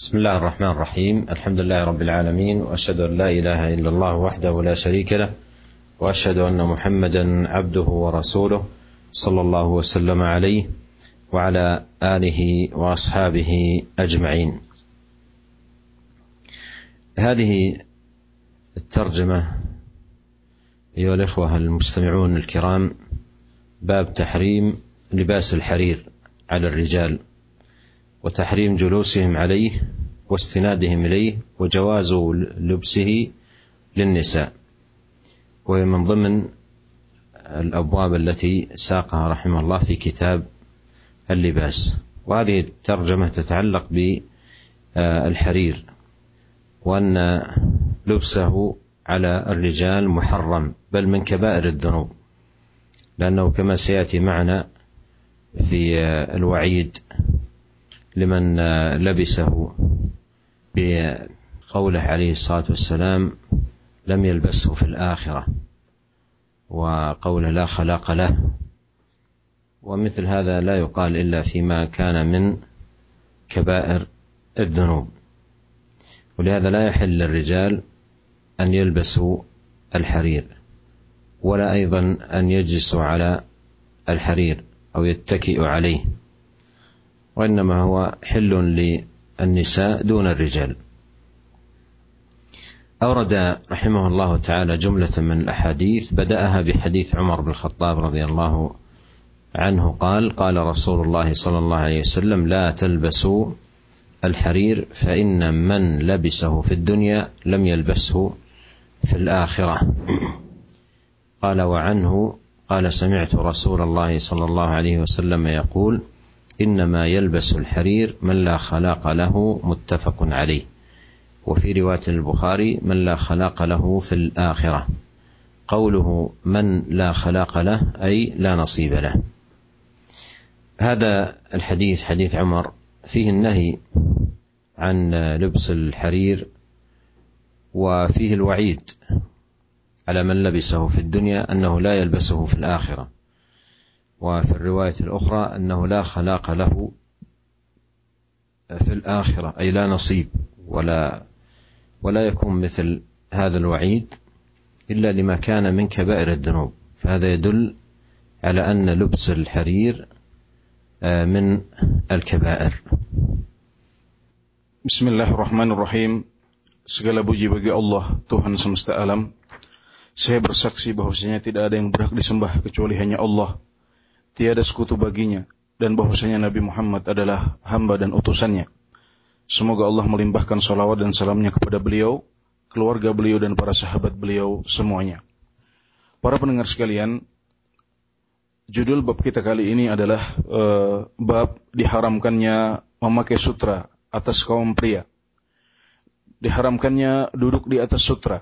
بسم الله الرحمن الرحيم. الحمد لله رب العالمين وأشهد أن لا إله إلا الله وحده لا شريك له وأشهد أن محمدا عبده ورسوله صلى الله وسلم عليه وعلى آله وأصحابه أجمعين. هذه الترجمة أيها الإخوة المستمعون الكرام باب تحريم لباس الحرير على الرجال. وتحريم جلوسهم عليه واستنادهم إليه وجواز لبسه للنساء. وهي من ضمن الأبواب التي ساقها رحمه الله في كتاب اللباس. وهذه الترجمة تتعلق بالحرير وأن لبسه على الرجال محرم بل من كبائر الذنوب لأنه كما سيأتي معنا في الوعيد لمن لبسه بقوله عليه الصلاة والسلام لم يلبسه في الآخرة وقوله لا خلاق له. ومثل هذا لا يقال إلا فيما كان من كبائر الذنوب. ولهذا لا يحل للرجال أن يلبسوا الحرير ولا أيضا أن يجلسوا على الحرير أو يتكئوا عليه. وإنما هو حل للنساء دون الرجال. أورد رحمه الله تعالى جملة من الأحاديث بدأها بحديث عمر بن الخطاب رضي الله عنه قال قال رسول الله صلى الله عليه وسلم لا تلبسوا الحرير فإن من لبسه في الدنيا لم يلبسه في الآخرة. قال وعنه قال سمعت رسول الله صلى الله عليه وسلم يقول إنما يلبس الحرير من لا خلاق له متفق عليه. وفي رواية البخاري من لا خلاق له في الآخرة. قوله من لا خلاق له أي لا نصيب له. هذا الحديث حديث عمر فيه النهي عن لبس الحرير وفيه الوعيد على من لبسه في الدنيا أنه لا يلبسه في الآخرة. وفي الرواية الأخرى أنه لا خلاق له في الآخرة أي لا نصيب ولا ولا يكون مثل هذا الوعيد إلا لما كان من كبائر الذنوب. فهذا يدل على أن لبس الحرير آه، من الكبائر. بسم الله الرحمن الرحيم. Segala puji bagi Allah Tuhan semesta alam. Saya bersaksi bahwasanya tidak ada yang berhak disembah kecuali Tiada sekutu baginya dan bahwasanya Nabi Muhammad adalah hamba dan utusannya. Semoga Allah melimpahkan salawat dan salamnya kepada beliau, keluarga beliau dan para sahabat beliau semuanya. Para pendengar sekalian, judul bab kita kali ini adalah uh, bab diharamkannya memakai sutra atas kaum pria. Diharamkannya duduk di atas sutra,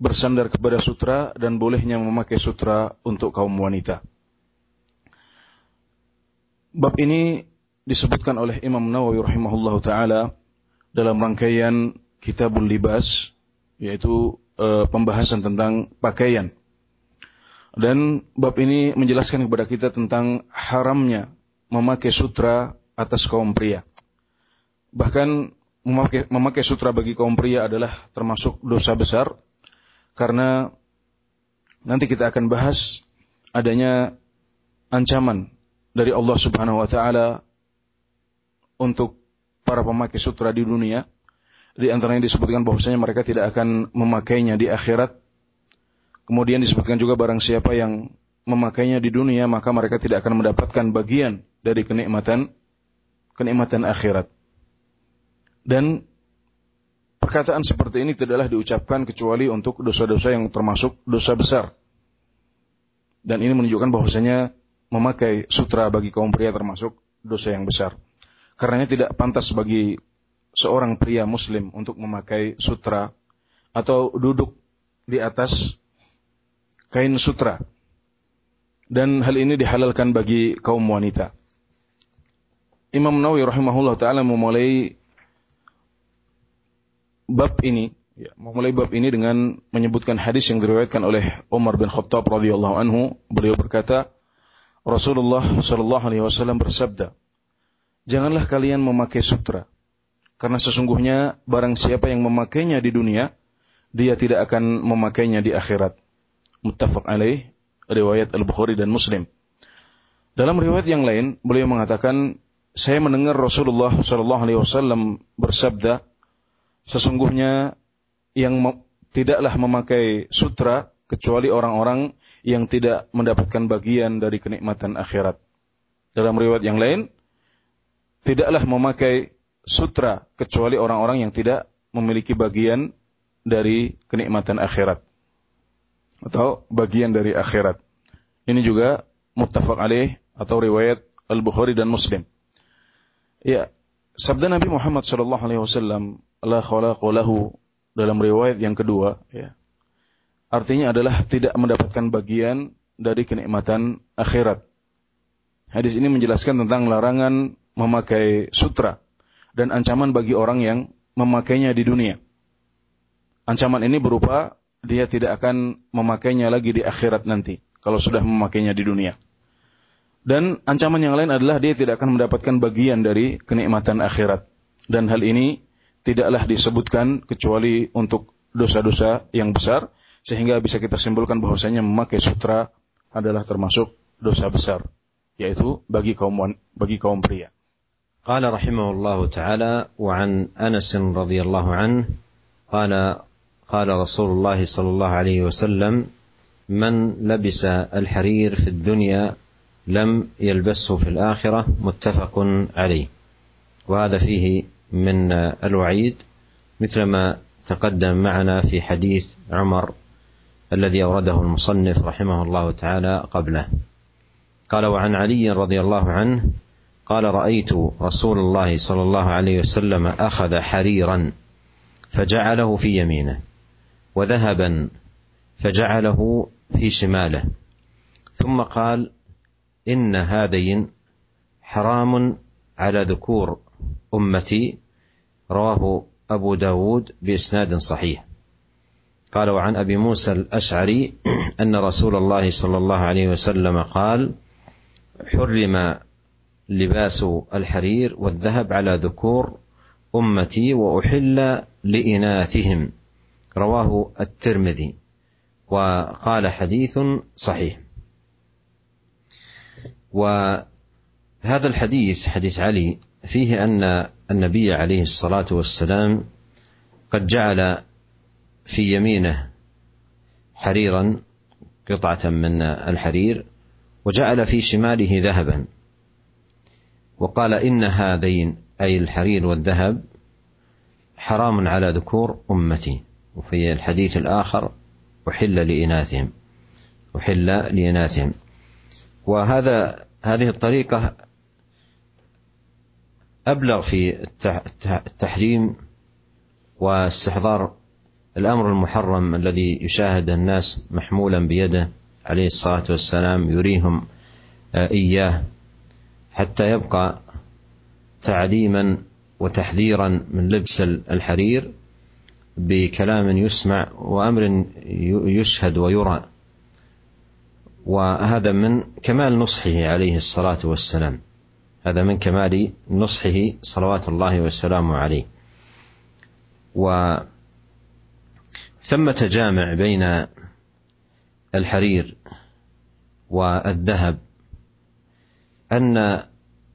bersandar kepada sutra dan bolehnya memakai sutra untuk kaum wanita. Bab ini disebutkan oleh Imam Nawawi rahimahullah taala dalam rangkaian Kitabul Libas yaitu e, pembahasan tentang pakaian. Dan bab ini menjelaskan kepada kita tentang haramnya memakai sutra atas kaum pria. Bahkan memakai, memakai sutra bagi kaum pria adalah termasuk dosa besar karena nanti kita akan bahas adanya ancaman dari Allah Subhanahu wa taala untuk para pemakai sutra di dunia. Di antaranya disebutkan bahwasanya mereka tidak akan memakainya di akhirat. Kemudian disebutkan juga barang siapa yang memakainya di dunia maka mereka tidak akan mendapatkan bagian dari kenikmatan kenikmatan akhirat. Dan perkataan seperti ini tidaklah diucapkan kecuali untuk dosa-dosa yang termasuk dosa besar. Dan ini menunjukkan bahwasanya memakai sutra bagi kaum pria termasuk dosa yang besar. Karenanya tidak pantas bagi seorang pria muslim untuk memakai sutra atau duduk di atas kain sutra. Dan hal ini dihalalkan bagi kaum wanita. Imam Nawawi rahimahullah taala memulai bab ini ya, memulai bab ini dengan menyebutkan hadis yang diriwayatkan oleh Umar bin Khattab radhiyallahu anhu beliau berkata Rasulullah Shallallahu alaihi wasallam bersabda Janganlah kalian memakai sutra karena sesungguhnya barang siapa yang memakainya di dunia, dia tidak akan memakainya di akhirat. Muttafaq alaih, riwayat Al-Bukhari dan Muslim. Dalam riwayat yang lain, beliau mengatakan, saya mendengar Rasulullah Shallallahu Alaihi Wasallam bersabda, sesungguhnya yang tidaklah memakai sutra kecuali orang-orang yang tidak mendapatkan bagian dari kenikmatan akhirat. Dalam riwayat yang lain, tidaklah memakai sutra kecuali orang-orang yang tidak memiliki bagian dari kenikmatan akhirat atau bagian dari akhirat. Ini juga muttafaq alaih atau riwayat Al-Bukhari dan Muslim. Ya, sabda Nabi Muhammad sallallahu alaihi wasallam, la lahu dalam riwayat yang kedua, ya. Artinya adalah tidak mendapatkan bagian dari kenikmatan akhirat. Hadis ini menjelaskan tentang larangan memakai sutra dan ancaman bagi orang yang memakainya di dunia. Ancaman ini berupa dia tidak akan memakainya lagi di akhirat nanti kalau sudah memakainya di dunia. Dan ancaman yang lain adalah dia tidak akan mendapatkan bagian dari kenikmatan akhirat. Dan hal ini tidaklah disebutkan kecuali untuk dosa-dosa yang besar sehingga bisa kita simpulkan bahwasanya memakai sutra adalah termasuk dosa besar yaitu bagi kaum bagi kaum pria. قال رحمه الله تعالى وعن انس رضي الله عنه قال قال رسول الله صلى الله عليه وسلم من لبس الحرير في الدنيا لم يلبسه في الاخره متفق عليه وهذا فيه من الوعيد مثل ما تقدم معنا في حديث عمر الذي أورده المصنف رحمه الله تعالى قبله. قال وعن علي رضي الله عنه قال رأيت رسول الله صلى الله عليه وسلم أخذ حريرا فجعله في يمينه وذهبا فجعله في شماله ثم قال إن هذين حرام على ذكور أمتي رواه أبو داود بإسناد صحيح. قال وعن أبي موسى الأشعري أن رسول الله صلى الله عليه وسلم قال حرم لباس الحرير والذهب على ذكور أمتي وأحل لإناثهم رواه الترمذي وقال حديث صحيح. وهذا الحديث حديث علي فيه أن النبي عليه الصلاة والسلام قد جعل في يمينه حريرا قطعة من الحرير وجعل في شماله ذهبا. وقال إن هذين أي الحرير والذهب حرام على ذكور أمتي. وفي الحديث الآخر أحل لإناثهم. أحل لإناثهم. وهذا هذه الطريقة أبلغ في التحريم واستحضار الأمر المحرم الذي يشاهد الناس محمولا بيده عليه الصلاة والسلام يريهم إياه حتى يبقى تعليما وتحذيرا من لبس الحرير بكلام يسمع وأمر يشهد ويرى. وهذا من كمال نصحه عليه الصلاة والسلام. هذا من كمال نصحه صلوات الله وسلامه عليه. وثمة جامع بين الحرير والذهب أن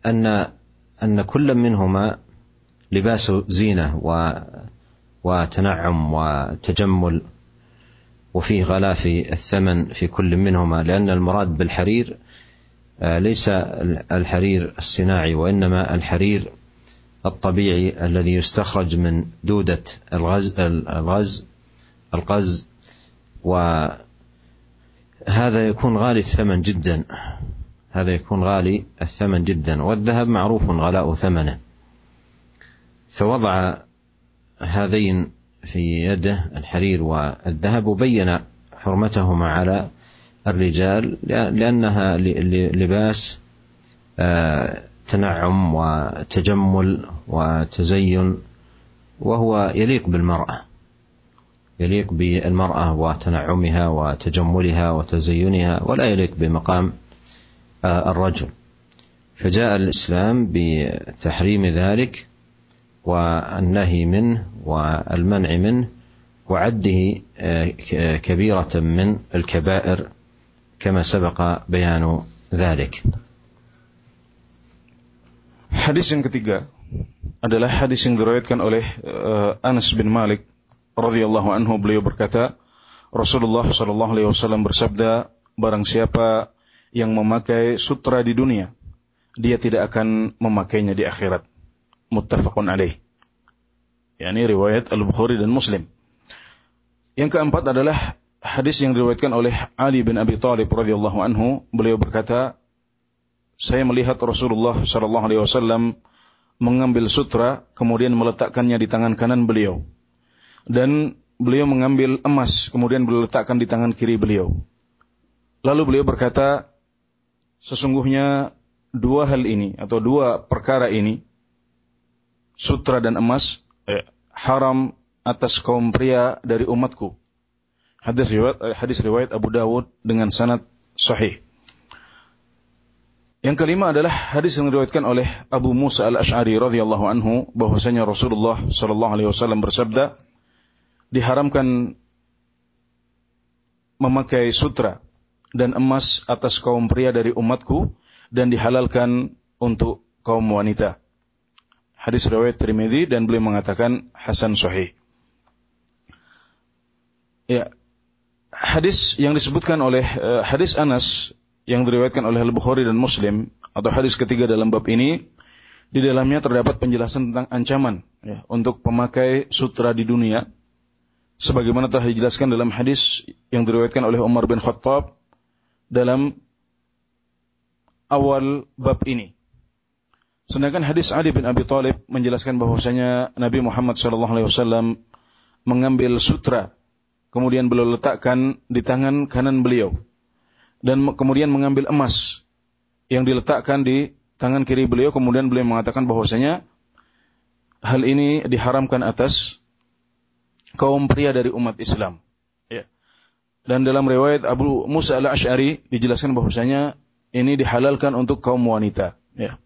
أن أن كل منهما لباس زينة و وتنعم وتجمل وفيه غلاء في الثمن في كل منهما لأن المراد بالحرير آه، ليس الحرير الصناعي وإنما الحرير الطبيعي الذي يستخرج من دودة الغز الغز القز وهذا يكون غالي الثمن جدا. هذا يكون غالي الثمن جدا. والذهب معروف غلاء ثمنه. فوضع هذين في يده الحرير والذهب وبين حرمتهما على الرجال لأنها لباس آه، تنعم وتجمل وتزين وهو يليق بالمرأة. يليق بالمرأة وتنعمها وتجملها وتزينها ولا يليق بمقام الرجل فجاء الإسلام بتحريم ذلك والنهي منه والمنع منه وعده كبيرة من الكبائر كما سبق بيان ذلك. Yang ketiga adalah hadis yang diriwayatkan oleh Anas bin Malik radhiyallahu anhu beliau berkata Rasulullah sallallahu alaihi wasallam bersabda barang siapa yang memakai sutra di dunia dia tidak akan memakainya di akhirat. Muttafaqun alaih. Yakni riwayat Al-Bukhari dan Muslim. Yang keempat adalah hadis yang diriwayatkan oleh Ali bin Abi Thalib radhiyallahu anhu. Beliau berkata saya melihat Rasulullah sallallahu alaihi wasallam mengambil sutra kemudian meletakkannya di tangan kanan beliau dan beliau mengambil emas kemudian beliau letakkan di tangan kiri beliau. Lalu beliau berkata sesungguhnya dua hal ini atau dua perkara ini sutra dan emas eh, haram atas kaum pria dari umatku. Hadis riwayat hadis riwayat Abu Dawud dengan sanad sahih. Yang kelima adalah hadis yang diriwayatkan oleh Abu Musa al-Ash'ari radhiyallahu anhu bahwasanya Rasulullah sallallahu alaihi wasallam bersabda diharamkan memakai sutra dan emas atas kaum pria dari umatku dan dihalalkan untuk kaum wanita. Hadis riwayat Tirmidzi dan beliau mengatakan hasan sahih. Ya, hadis yang disebutkan oleh uh, hadis Anas yang diriwayatkan oleh Al-Bukhari dan Muslim atau hadis ketiga dalam bab ini di dalamnya terdapat penjelasan tentang ancaman ya, untuk pemakai sutra di dunia sebagaimana telah dijelaskan dalam hadis yang diriwayatkan oleh Umar bin Khattab dalam awal bab ini. Sedangkan hadis Ali bin Abi Thalib menjelaskan bahwasanya Nabi Muhammad SAW mengambil sutra kemudian beliau letakkan di tangan kanan beliau dan kemudian mengambil emas yang diletakkan di tangan kiri beliau kemudian beliau mengatakan bahwasanya hal ini diharamkan atas kaum pria dari umat Islam. Ya. Dan dalam riwayat Abu Musa al-Ash'ari dijelaskan bahwasanya ini dihalalkan untuk kaum wanita. Ya.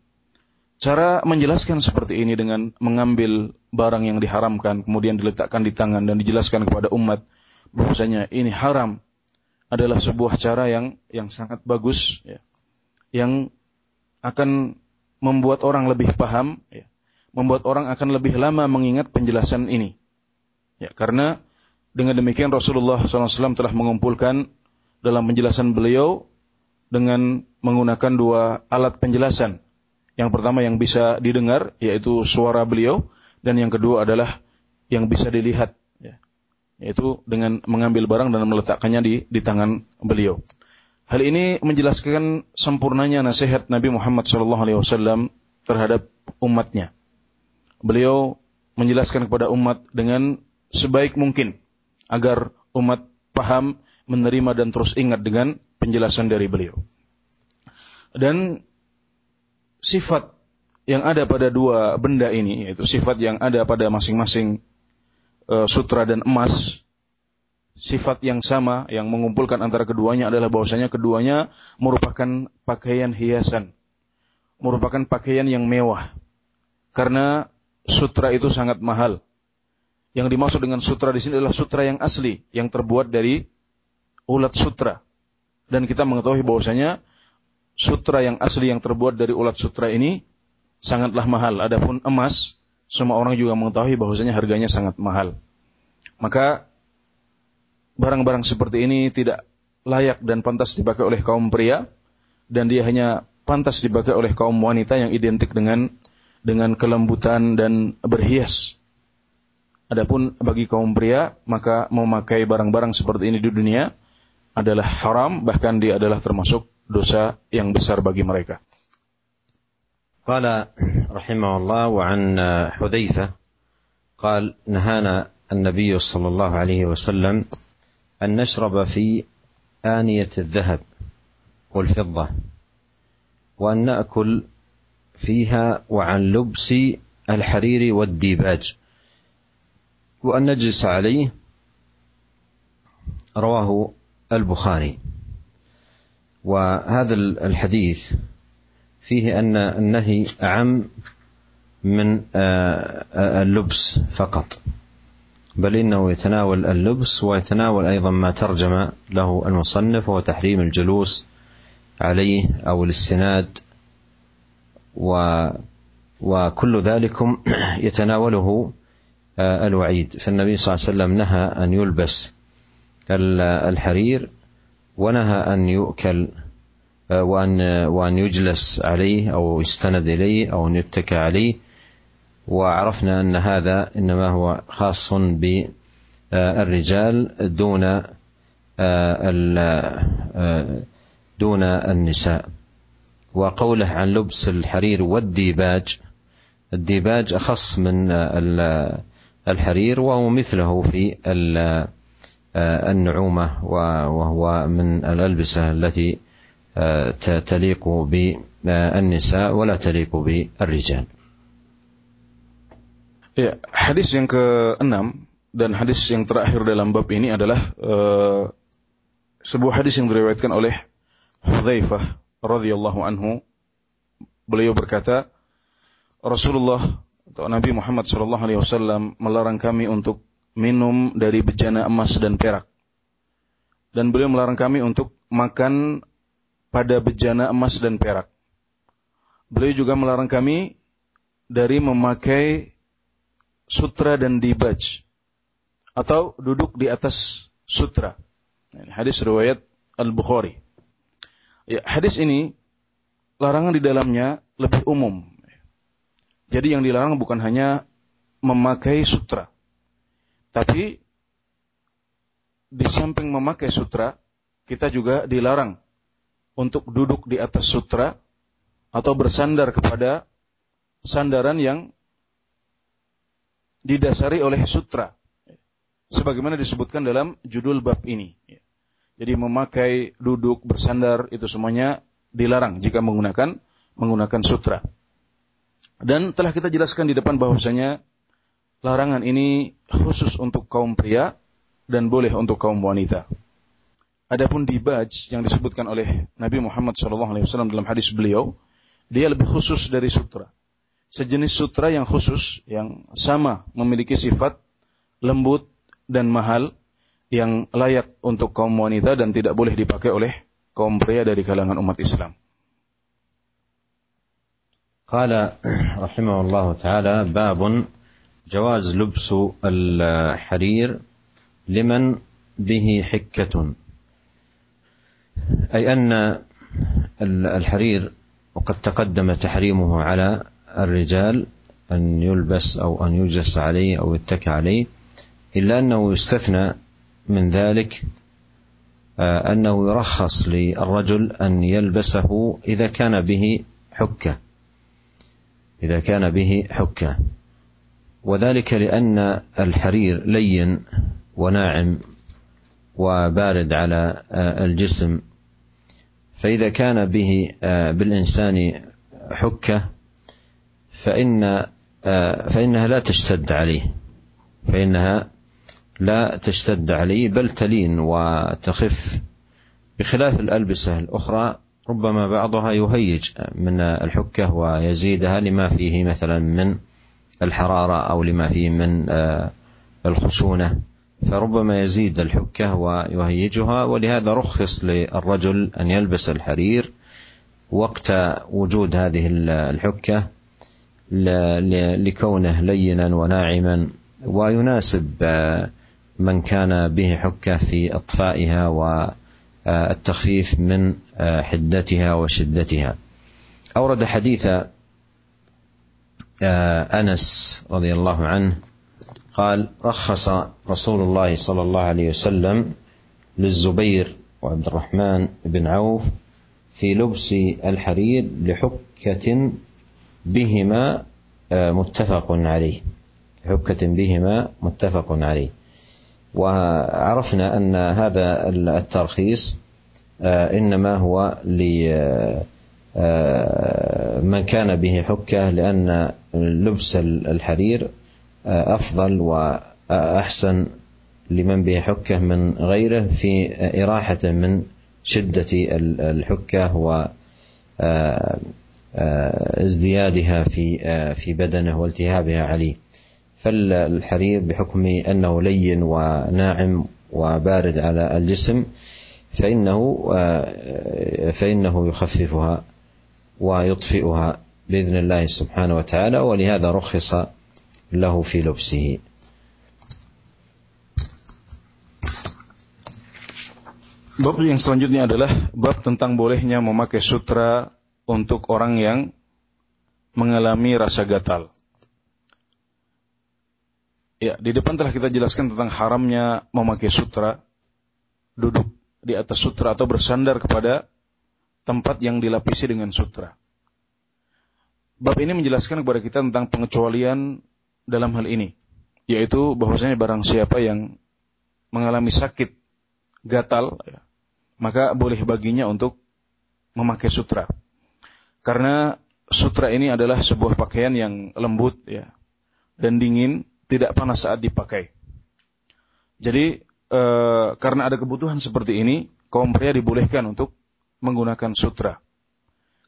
Cara menjelaskan seperti ini dengan mengambil barang yang diharamkan kemudian diletakkan di tangan dan dijelaskan kepada umat bahwasanya ini haram adalah sebuah cara yang yang sangat bagus ya, yang akan membuat orang lebih paham ya, membuat orang akan lebih lama mengingat penjelasan ini ya karena dengan demikian Rasulullah SAW telah mengumpulkan dalam penjelasan beliau dengan menggunakan dua alat penjelasan yang pertama yang bisa didengar yaitu suara beliau dan yang kedua adalah yang bisa dilihat yaitu dengan mengambil barang dan meletakkannya di di tangan beliau. Hal ini menjelaskan sempurnanya nasihat Nabi Muhammad SAW terhadap umatnya. Beliau menjelaskan kepada umat dengan sebaik mungkin agar umat paham, menerima dan terus ingat dengan penjelasan dari beliau. Dan sifat yang ada pada dua benda ini, yaitu sifat yang ada pada masing-masing Eh, sutra dan emas sifat yang sama yang mengumpulkan antara keduanya adalah bahwasanya keduanya merupakan pakaian hiasan merupakan pakaian yang mewah karena sutra itu sangat mahal yang dimaksud dengan sutra di sini adalah sutra yang asli yang terbuat dari ulat sutra dan kita mengetahui bahwasanya sutra yang asli yang terbuat dari ulat sutra ini sangatlah mahal adapun emas semua orang juga mengetahui bahwasanya harganya sangat mahal. Maka barang-barang seperti ini tidak layak dan pantas dipakai oleh kaum pria dan dia hanya pantas dipakai oleh kaum wanita yang identik dengan dengan kelembutan dan berhias. Adapun bagi kaum pria maka memakai barang-barang seperti ini di dunia adalah haram bahkan dia adalah termasuk dosa yang besar bagi mereka. قال رحمه الله وعن حذيفه قال نهانا النبي صلى الله عليه وسلم ان نشرب في انيه الذهب والفضه وان ناكل فيها وعن لبس الحرير والديباج وأن نجلس عليه رواه البخاري. وهذا الحديث فيه أن النهي أعم من اللبس فقط. بل إنه يتناول اللبس ويتناول أيضا ما ترجم له المصنف وهو تحريم الجلوس عليه أو الاستناد و وكل ذلكم يتناوله الوعيد. فالنبي صلى الله عليه وسلم نهى أن يلبس الحرير ونهى أن يؤكل وأن وأن يجلس عليه أو يستند إليه أو أن يتكى عليه. وعرفنا أن هذا إنما هو خاص بالرجال دون دون النساء. وقوله عن لبس الحرير والديباج الديباج أخص من الحرير وهو مثله في النعومه وهو من الالبسه التي تليق بالنساء ولا تليق بالرجال Ya, hadis yang ke-6 dan hadis yang terakhir dalam bab ini adalah uh, sebuah hadis yang diriwayatkan oleh Hudzaifah radhiyallahu anhu. Beliau berkata, Rasulullah atau Nabi Muhammad sallallahu alaihi wasallam melarang kami untuk minum dari bejana emas dan perak. Dan beliau melarang kami untuk makan pada bejana emas dan perak. Beliau juga melarang kami dari memakai sutra dan dibaj atau duduk di atas sutra. Hadis riwayat Al-Bukhari. Ya, hadis ini larangan di dalamnya lebih umum. Jadi yang dilarang bukan hanya memakai sutra. Tapi di samping memakai sutra, kita juga dilarang untuk duduk di atas sutra atau bersandar kepada sandaran yang didasari oleh sutra. Sebagaimana disebutkan dalam judul bab ini. Jadi memakai, duduk, bersandar itu semuanya dilarang jika menggunakan menggunakan sutra. Dan telah kita jelaskan di depan bahwasanya larangan ini khusus untuk kaum pria dan boleh untuk kaum wanita. Adapun dibaj yang disebutkan oleh Nabi Muhammad SAW dalam hadis beliau, dia lebih khusus dari sutra sejenis sutra yang khusus yang sama memiliki sifat lembut dan mahal yang layak untuk kaum wanita dan tidak boleh dipakai oleh kaum pria dari kalangan umat Islam. قال رحمه الله تعالى باب جواز لبس الحرير لمن به حكة. أي أن الحرير وقد تقدم تحريمه على الرجال أن يلبس أو أن يجلس عليه أو يتكى عليه إلا أنه يستثنى من ذلك آه، أنه يرخص للرجل أن يلبسه إذا كان به حكة. إذا كان به حكة وذلك لأن الحرير لين وناعم وبارد على آه، الجسم. فإذا كان به آه، بالإنسان حكة فإن آه، فإنها لا تشتد عليه. فإنها لا تشتد عليه بل تلين وتخف. بخلاف الألبسة الأخرى ربما بعضها يهيج من الحكة ويزيدها لما فيه مثلا من الحرارة أو لما فيه من آه، الخشونة. فربما يزيد الحكة ويهيجها ولهذا رخص للرجل أن يلبس الحرير وقت وجود هذه الحكة لكونه لينا وناعما ويناسب آه، من كان به حكة في إطفائها والتخفيف من آه، حدتها وشدتها. أورد حديث آه، أنس رضي الله عنه قال رخص رسول الله صلى الله عليه وسلم للزبير وعبد الرحمن بن عوف في لبس الحرير لحكة بهما آه، متفق عليه. حكة بهما متفق عليه. وعرفنا أن هذا الترخيص آه، إنما هو لمن آه، كان به حكة لأن لبس الحرير أفضل وأحسن لمن به حكة من غيره في إراحة من شدة الحكة و ازديادها في في بدنه والتهابها عليه. فالحرير بحكم أنه لين وناعم وبارد على الجسم فإنه فإنه يخففها ويطفئها بإذن الله سبحانه وتعالى ولهذا رخص له في لبسه Bab yang selanjutnya adalah bab tentang bolehnya memakai sutra untuk orang yang mengalami rasa gatal. Ya, di depan telah kita jelaskan tentang haramnya memakai sutra, duduk di atas sutra atau bersandar kepada tempat yang dilapisi dengan sutra. Bab ini menjelaskan kepada kita tentang pengecualian dalam hal ini, yaitu bahwasanya barang siapa yang mengalami sakit gatal, ya, maka boleh baginya untuk memakai sutra. Karena sutra ini adalah sebuah pakaian yang lembut ya dan dingin, tidak panas saat dipakai. Jadi e, karena ada kebutuhan seperti ini, kaum pria dibolehkan untuk menggunakan sutra.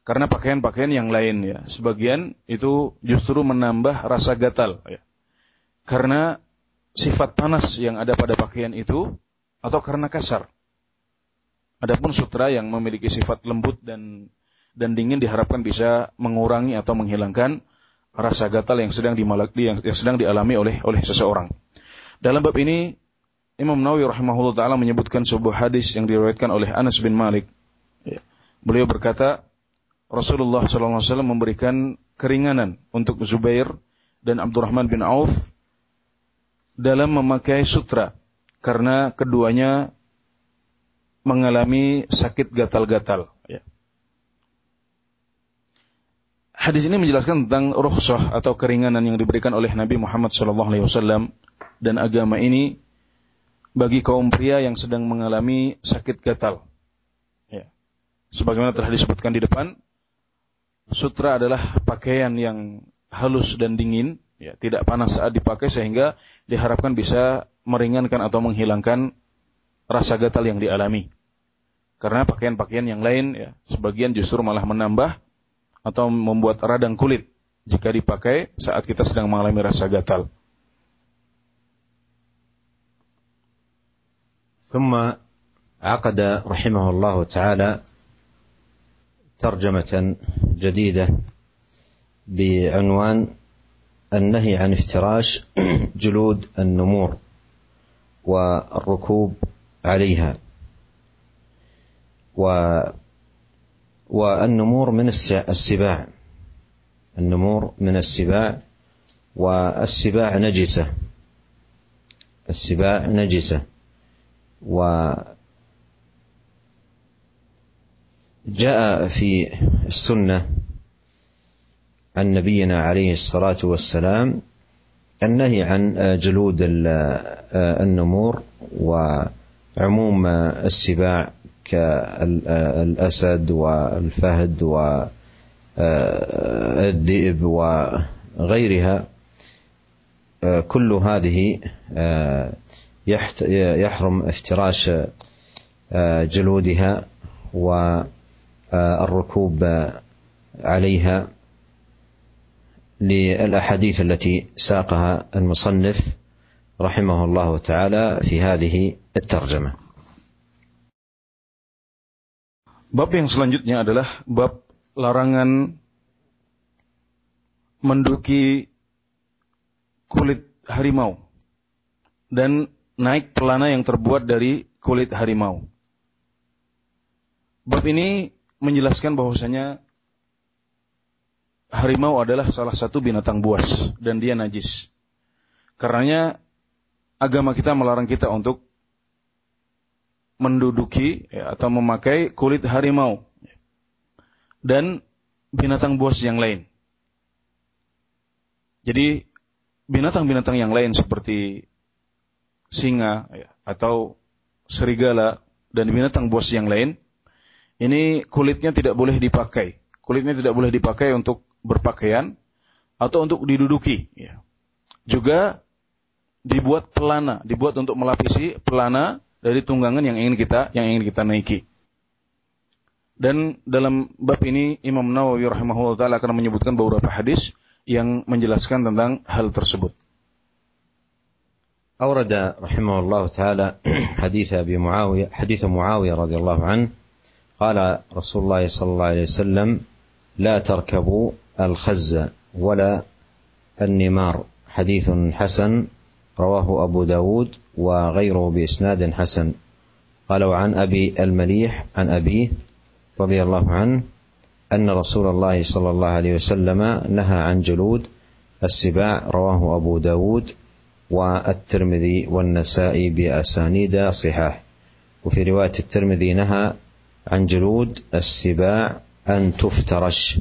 Karena pakaian-pakaian yang lain ya, sebagian itu justru menambah rasa gatal ya. Karena sifat panas yang ada pada pakaian itu atau karena kasar. Adapun sutra yang memiliki sifat lembut dan dan dingin diharapkan bisa mengurangi atau menghilangkan rasa gatal yang sedang dimalaki yang, yang sedang dialami oleh oleh seseorang. Dalam bab ini Imam Nawawi rahimahullah taala menyebutkan sebuah hadis yang diriwayatkan oleh Anas bin Malik. Ya. Beliau berkata, Rasulullah SAW memberikan keringanan untuk Zubair dan Abdurrahman bin Auf dalam memakai sutra karena keduanya mengalami sakit gatal-gatal. Ya. Hadis ini menjelaskan tentang rukhsah atau keringanan yang diberikan oleh Nabi Muhammad SAW dan agama ini bagi kaum pria yang sedang mengalami sakit gatal. Ya. Sebagaimana telah disebutkan di depan, sutra adalah pakaian yang halus dan dingin, ya, tidak panas saat dipakai sehingga diharapkan bisa meringankan atau menghilangkan rasa gatal yang dialami. Karena pakaian-pakaian yang lain ya, sebagian justru malah menambah atau membuat radang kulit jika dipakai saat kita sedang mengalami rasa gatal. ثم عقد رحمه الله تعالى ترجمة جديدة بعنوان النهي عن افتراش جلود النمور والركوب عليها و والنمور من السباع. النمور من السباع والسباع نجسة. السباع نجسة. و جاء في السنة عن نبينا عليه الصلاة والسلام النهي عن جلود النمور وعموم السباع كالأسد والفهد والذئب وغيرها كل هذه يحرم افتراش جلودها والركوب عليها للأحاديث التي ساقها المصنف رحمه الله تعالى في هذه الترجمة. Bab yang selanjutnya adalah bab larangan menduki kulit harimau dan naik pelana yang terbuat dari kulit harimau. Bab ini menjelaskan bahwasanya harimau adalah salah satu binatang buas dan dia najis. Karenanya agama kita melarang kita untuk menduduki ya, atau memakai kulit harimau dan binatang buas yang lain. Jadi binatang-binatang yang lain seperti singa ya, atau serigala dan binatang buas yang lain ini kulitnya tidak boleh dipakai. Kulitnya tidak boleh dipakai untuk berpakaian atau untuk diduduki. Ya. Juga dibuat pelana, dibuat untuk melapisi pelana dari tunggangan yang ingin kita yang ingin kita naiki. Dan dalam bab ini Imam Nawawi rahimahullah taala akan menyebutkan beberapa hadis yang menjelaskan tentang hal tersebut. أورد رحمه الله تعالى حديث أبي معاوية حديث معاوية رضي الله عنه قال رسول الله صلى الله عليه وسلم لا تركبوا الخز ولا النمار حديث حسن رواه أبو داود وغيره بإسناد حسن. قالوا عن أبي المليح عن أبيه رضي الله عنه أن رسول الله صلى الله عليه وسلم نهى عن جلود السباع رواه أبو داود والترمذي والنسائي بأسانيد صحاح. وفي رواية الترمذي نهى عن جلود السباع أن تفترش.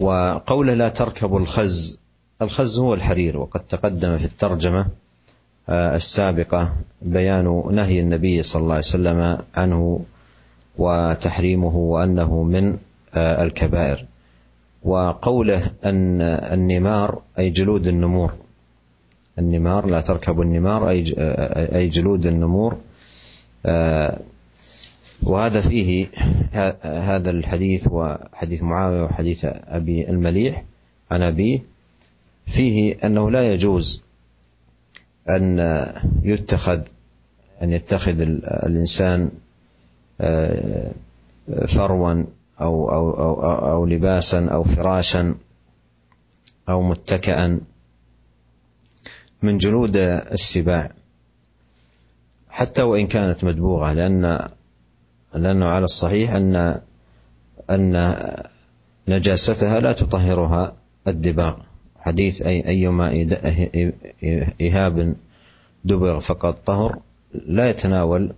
وقوله لا تركب الخز الخز هو الحرير وقد تقدم في الترجمة السابقة بيان نهي النبي صلى الله عليه وسلم عنه وتحريمه وأنه من الكبائر. وقوله أن النمار أي جلود النمور. النمار لا تركب النمار أي جلود النمور. وهذا فيه هذا الحديث وحديث معاوية وحديث أبي المليح عن أبيه. فيه أنه لا يجوز أن يتخذ أن يتخذ الإنسان فروا أو أو أو أو لباسا أو فراشا أو متكئا من جلود السباع. حتى وإن كانت مدبوغة لأن لأنه على الصحيح أن أن نجاستها لا تطهرها الدباغ حديث أي أيما إهاب دبغ فقد طهر لا يتناول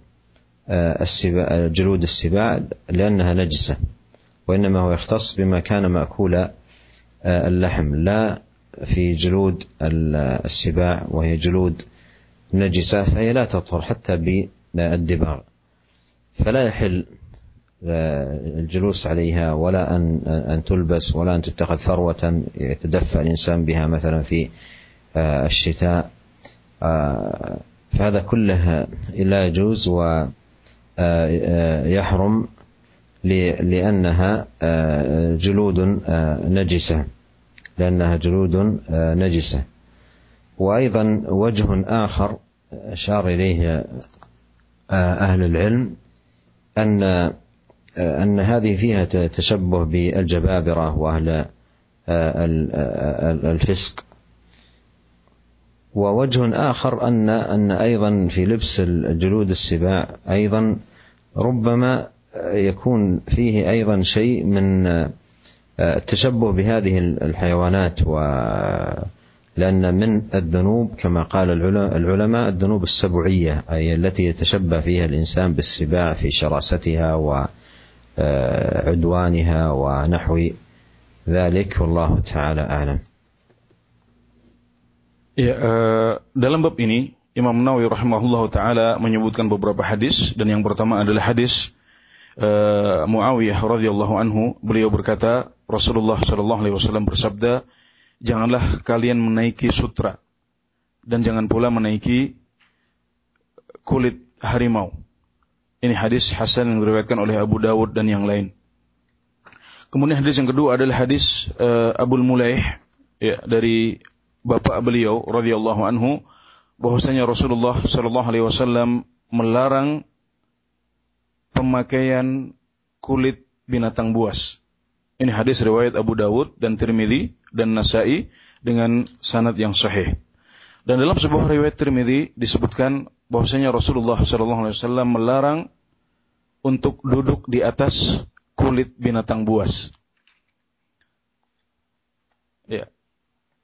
السباع جلود السباع لأنها نجسة وإنما هو يختص بما كان مأكول اللحم لا في جلود السباع وهي جلود نجسة فهي لا تطهر حتى بالدباغ. فلا يحل الجلوس عليها ولا أن أن تلبس ولا أن تتخذ ثروة يتدفى الإنسان بها مثلا في الشتاء. فهذا كله لا يجوز ويحرم لأنها جلود نجسة. لأنها جلود نجسة. وأيضا وجه آخر أشار إليه أهل العلم أن أن هذه فيها تشبه بالجبابرة وأهل الفسق. ووجه آخر أن أن أيضا في لبس الجلود السباع أيضا ربما يكون فيه أيضا شيء من التشبه بهذه الحيوانات. و لأن من الذنوب كما قال العلماء الذنوب السبعية أي التي يتشبه فيها الإنسان بالسباع في شراستها وعدوانها ونحو ذلك والله تعالى أعلم Ya, uh, dalam bab ini Imam Nawawi rahimahullah taala menyebutkan beberapa hadis dan yang pertama adalah hadis uh, Muawiyah radhiyallahu anhu beliau berkata Rasulullah shallallahu alaihi wasallam bersabda janganlah kalian menaiki sutra dan jangan pula menaiki kulit harimau. Ini hadis Hasan yang diriwayatkan oleh Abu Dawud dan yang lain. Kemudian hadis yang kedua adalah hadis uh, Abul Mulaih ya, dari bapak beliau radhiyallahu anhu bahwasanya Rasulullah shallallahu alaihi wasallam melarang pemakaian kulit binatang buas. Ini hadis riwayat Abu Dawud dan Tirmidzi dan Nasai dengan sanad yang sahih. Dan dalam sebuah riwayat Tirmidzi disebutkan bahwasanya Rasulullah SAW melarang untuk duduk di atas kulit binatang buas. Ya.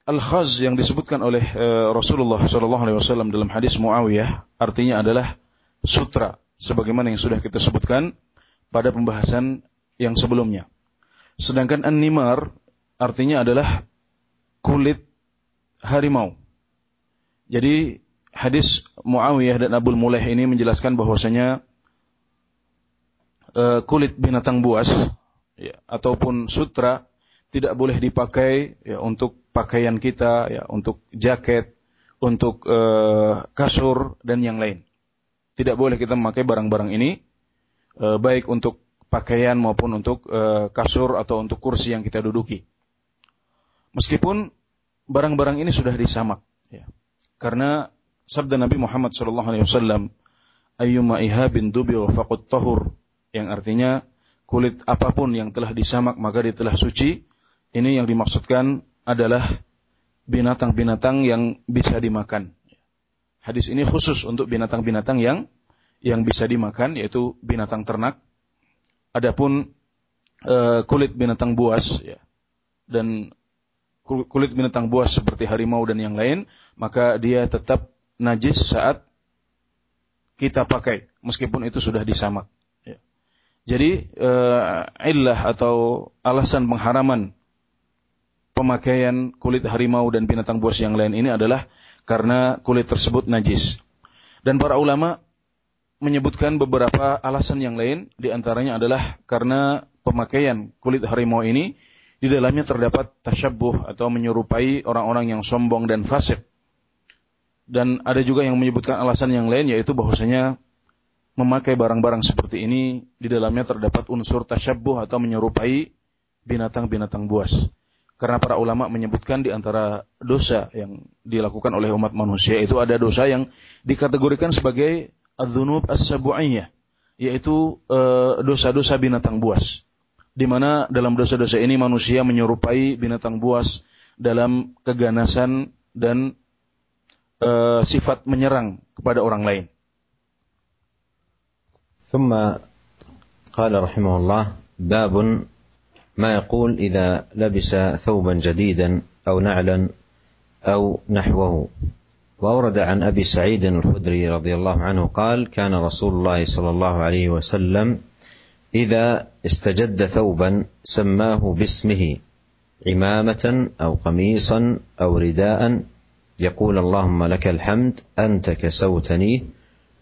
Al-khaz yang disebutkan oleh uh, Rasulullah SAW dalam hadis Muawiyah artinya adalah sutra sebagaimana yang sudah kita sebutkan pada pembahasan yang sebelumnya. Sedangkan an-nimar artinya adalah kulit harimau. Jadi hadis Muawiyah dan Abdul Mulaih ini menjelaskan bahwasanya uh, kulit binatang buas ya, ataupun sutra tidak boleh dipakai ya, untuk pakaian kita, ya, untuk jaket, untuk uh, kasur dan yang lain. Tidak boleh kita memakai barang-barang ini uh, baik untuk pakaian maupun untuk uh, kasur atau untuk kursi yang kita duduki. Meskipun barang-barang ini sudah disamak, ya. karena sabda Nabi Muhammad SAW, "Ayyuma ihabin dubi wa faqut tahur," yang artinya kulit apa pun yang telah disamak maka dia telah suci. Ini yang dimaksudkan adalah binatang-binatang yang bisa dimakan. Hadis ini khusus untuk binatang-binatang yang yang bisa dimakan yaitu binatang ternak. Adapun e, kulit binatang buas ya, dan kulit binatang buas seperti harimau dan yang lain, maka dia tetap najis saat kita pakai meskipun itu sudah disamak. Ya. Jadi e, illah atau alasan pengharaman pemakaian kulit harimau dan binatang buas yang lain ini adalah karena kulit tersebut najis. Dan para ulama menyebutkan beberapa alasan yang lain, di antaranya adalah karena pemakaian kulit harimau ini di dalamnya terdapat tasyabuh atau menyerupai orang-orang yang sombong dan fasik. Dan ada juga yang menyebutkan alasan yang lain yaitu bahwasanya memakai barang-barang seperti ini di dalamnya terdapat unsur tasyabuh atau menyerupai binatang-binatang buas. Karena para ulama menyebutkan di antara dosa yang dilakukan oleh umat manusia itu ada dosa yang dikategorikan sebagai adzunub as-sabu'iyah, yaitu eh, dosa-dosa binatang buas. Di mana dalam dosa-dosa ini manusia menyerupai binatang buas dalam keganasan dan uh, sifat menyerang kepada orang lain. ثم قال رحمه الله باب ما يقول إذا لبس ثوبا جديدا أو نعلا أو نحوه وأورد عن أبي سعيد الخدري رضي الله عنه قال كان رسول الله صلى الله عليه وسلم إذا استجد ثوبا سماه باسمه عمامة أو قميصا أو رداء يقول اللهم لك الحمد أنت كسوتني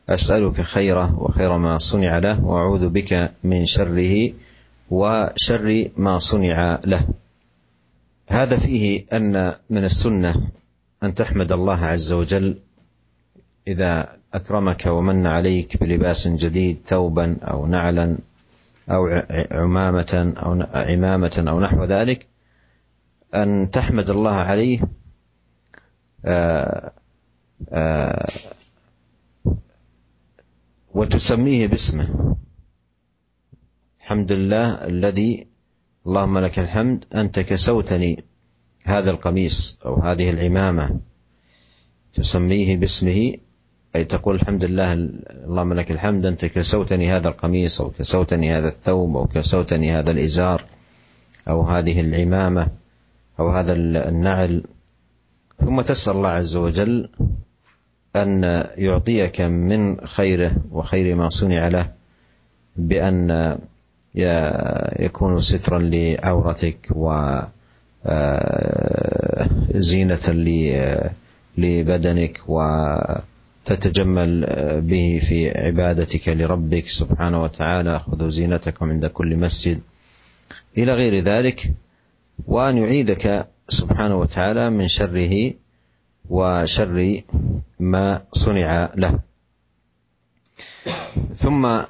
أسألك خيره وخير ما صنع له وأعوذ بك من شره وشر ما صنع له. هذا فيه أن من السنة أن تحمد الله عز وجل إذا أكرمك ومن عليك بلباس جديد ثوبا أو نعلا أو عمامة أو عمامة أو نحو ذلك أن تحمد الله عليه وتسميه باسمه. الحمد لله الذي اللهم لك الحمد أنت كسوتني هذا القميص أو هذه العمامة. تسميه باسمه أي تقول الحمد لله اللهم لك الحمد أنت كسوتني هذا القميص أو كسوتني هذا الثوب أو كسوتني هذا الإزار أو هذه العمامة أو هذا النعل. ثم تسأل الله عز وجل أن يعطيك من خيره وخير ما صنع له بأن يكون سترا لعورتك وزينة آه، لبدنك وتتجمل به في عبادتك لربك سبحانه وتعالى. خذوا زينتكم عند كل مسجد. إلى غير ذلك وأن يعيدك سبحانه وتعالى من شره وشر ما صنع له. ثم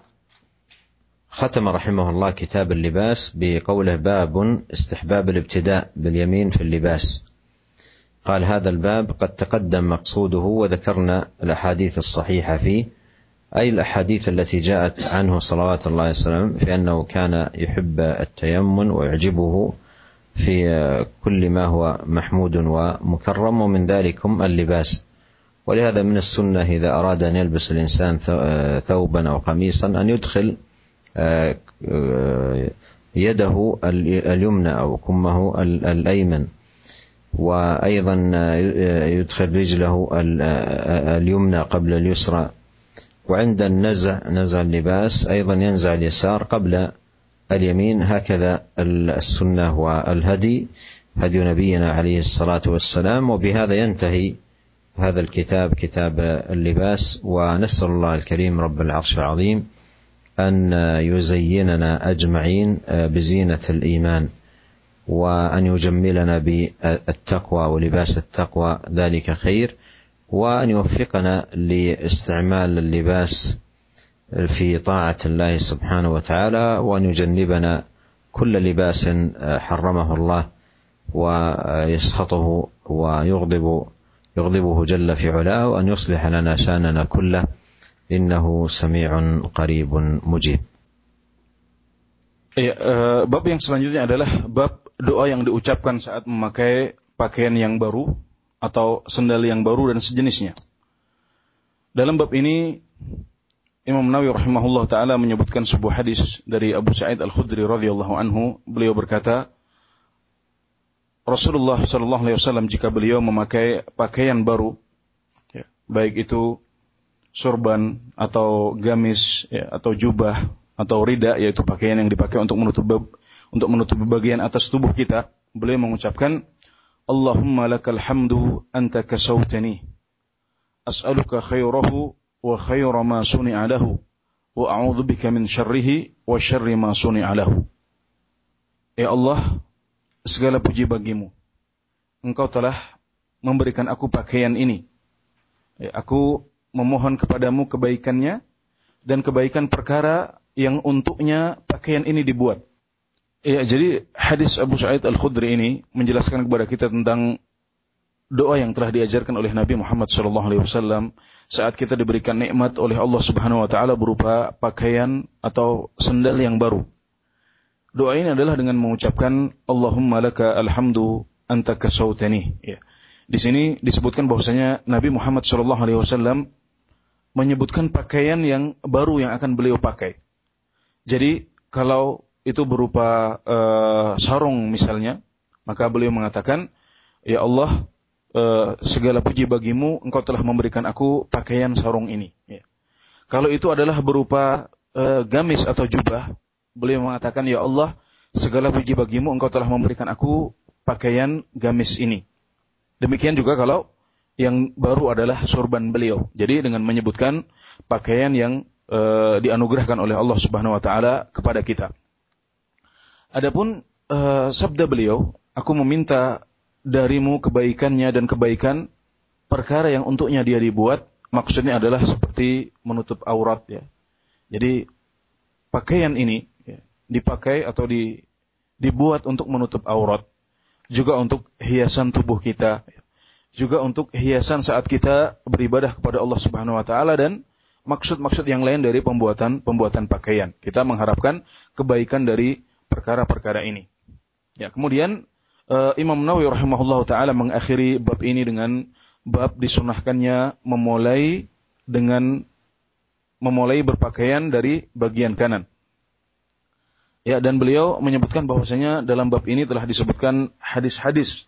ختم رحمه الله كتاب اللباس بقوله باب استحباب الابتداء باليمين في اللباس. قال هذا الباب قد تقدم مقصوده وذكرنا الأحاديث الصحيحة فيه أي الأحاديث التي جاءت عنه صلوات الله وسلامه في أنه كان يحب التيمن ويعجبه في كل ما هو محمود ومكرم ومن ذلكم اللباس. ولهذا من السنة إذا أراد أن يلبس الإنسان ثوبا أو قميصا أن يدخل آه، آه، يده اليمنى أو كمه الأيمن. وأيضا آه، يدخل رجله اليمنى قبل اليسرى. وعند النزع نزع اللباس أيضا ينزع اليسار قبل اليمين هكذا السنة والهدي هدي نبينا عليه الصلاة والسلام. وبهذا ينتهي هذا الكتاب كتاب اللباس. ونسأل الله الكريم رب العرش العظيم أن يزيننا أجمعين بزينة الإيمان وأن يجملنا بالتقوى ولباس التقوى. ذلك خير. وأن يوفقنا لاستعمال اللباس في طاعة الله سبحانه وتعالى وأن يجنبنا كل لباس حرمه الله ويسخطه ويغضب يغضبه جل في علاه وأن يصلح لنا شأننا كله إنه سميع قريب مجيب Ya, uh, bab yang selanjutnya adalah bab doa yang diucapkan saat memakai pakaian yang baru atau sendal yang baru dan sejenisnya. Dalam bab ini Imam Nawawi rahimahullah taala menyebutkan sebuah hadis dari Abu Sa'id Al-Khudri radhiyallahu anhu, beliau berkata, Rasulullah sallallahu alaihi wasallam jika beliau memakai pakaian baru, ya, baik itu sorban atau gamis ya, atau jubah atau rida yaitu pakaian yang dipakai untuk menutup untuk menutupi bagian atas tubuh kita beliau mengucapkan Allahumma lakal hamdu anta kasautani as'aluka khairahu suni'a lahu wa a'udzu bika min syarrihi wa syarri ma suni'a lahu. Ya Allah segala puji bagimu. Engkau telah memberikan aku pakaian ini. Ya, aku memohon kepadamu kebaikannya dan kebaikan perkara yang untuknya pakaian ini dibuat. Ya, jadi hadis Abu Sa'id Al-Khudri ini menjelaskan kepada kita tentang doa yang telah diajarkan oleh Nabi Muhammad SAW saat kita diberikan nikmat oleh Allah Subhanahu wa taala berupa pakaian atau sendal yang baru. Doa ini adalah dengan mengucapkan Allahumma laka alhamdu anta kasautani. Ya. Di sini disebutkan bahwasanya Nabi Muhammad SAW menyebutkan pakaian yang baru yang akan beliau pakai. Jadi kalau itu berupa uh, sarung misalnya, maka beliau mengatakan, Ya Allah, uh, segala puji bagimu, engkau telah memberikan aku pakaian sarung ini. Ya. Kalau itu adalah berupa uh, gamis atau jubah, beliau mengatakan, Ya Allah, segala puji bagimu, engkau telah memberikan aku pakaian gamis ini. Demikian juga kalau yang baru adalah sorban beliau. Jadi dengan menyebutkan pakaian yang uh, dianugerahkan oleh Allah Subhanahu wa taala kepada kita. Adapun sabda beliau, aku meminta darimu kebaikannya dan kebaikan perkara yang untuknya dia dibuat, maksudnya adalah seperti menutup aurat ya. Jadi pakaian ini ya, dipakai atau di, dibuat untuk menutup aurat, juga untuk hiasan tubuh kita, juga untuk hiasan saat kita beribadah kepada Allah Subhanahu wa taala dan maksud-maksud yang lain dari pembuatan pembuatan pakaian. Kita mengharapkan kebaikan dari perkara-perkara ini. Ya, kemudian uh, Imam Nawawi rahimahullah taala mengakhiri bab ini dengan bab disunahkannya memulai dengan memulai berpakaian dari bagian kanan. Ya, dan beliau menyebutkan bahwasanya dalam bab ini telah disebutkan hadis-hadis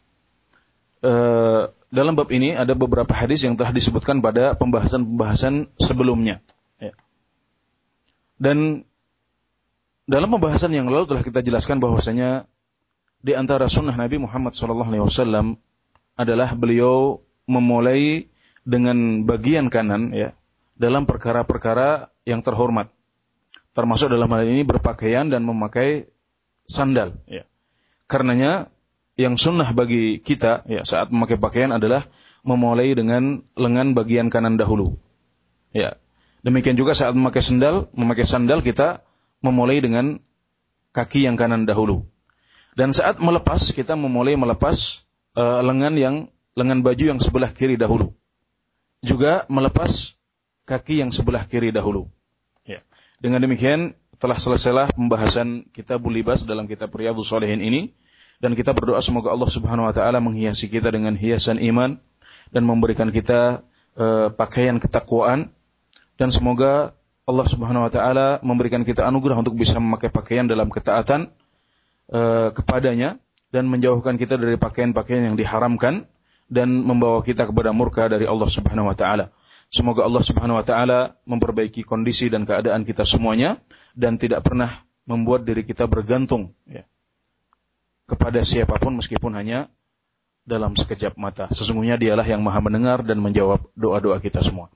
uh, dalam bab ini ada beberapa hadis yang telah disebutkan pada pembahasan-pembahasan sebelumnya. Ya. Dan dalam pembahasan yang lalu telah kita jelaskan bahwasanya di antara sunnah Nabi Muhammad SAW adalah beliau memulai dengan bagian kanan ya dalam perkara-perkara yang terhormat termasuk dalam hal ini berpakaian dan memakai sandal ya karenanya yang sunnah bagi kita ya saat memakai pakaian adalah memulai dengan lengan bagian kanan dahulu. Ya. Demikian juga saat memakai sandal, memakai sandal kita memulai dengan kaki yang kanan dahulu. Dan saat melepas kita memulai melepas uh, lengan yang lengan baju yang sebelah kiri dahulu. Juga melepas kaki yang sebelah kiri dahulu. Ya. Dengan demikian telah selesailah pembahasan kitab libas dalam kitab Riyadhus Shalihin ini dan kita berdoa semoga Allah Subhanahu wa taala menghiasi kita dengan hiasan iman dan memberikan kita uh, pakaian ketakwaan dan semoga Allah Subhanahu wa taala memberikan kita anugerah untuk bisa memakai pakaian dalam ketaatan uh, kepadanya dan menjauhkan kita dari pakaian-pakaian yang diharamkan dan membawa kita kepada murka dari Allah Subhanahu wa taala. Semoga Allah Subhanahu wa taala memperbaiki kondisi dan keadaan kita semuanya dan tidak pernah membuat diri kita bergantung ya, kepada siapa pun meskipun hanya dalam sekejap mata. Sesungguhnya dialah yang maha mendengar dan menjawab doa-doa kita semua.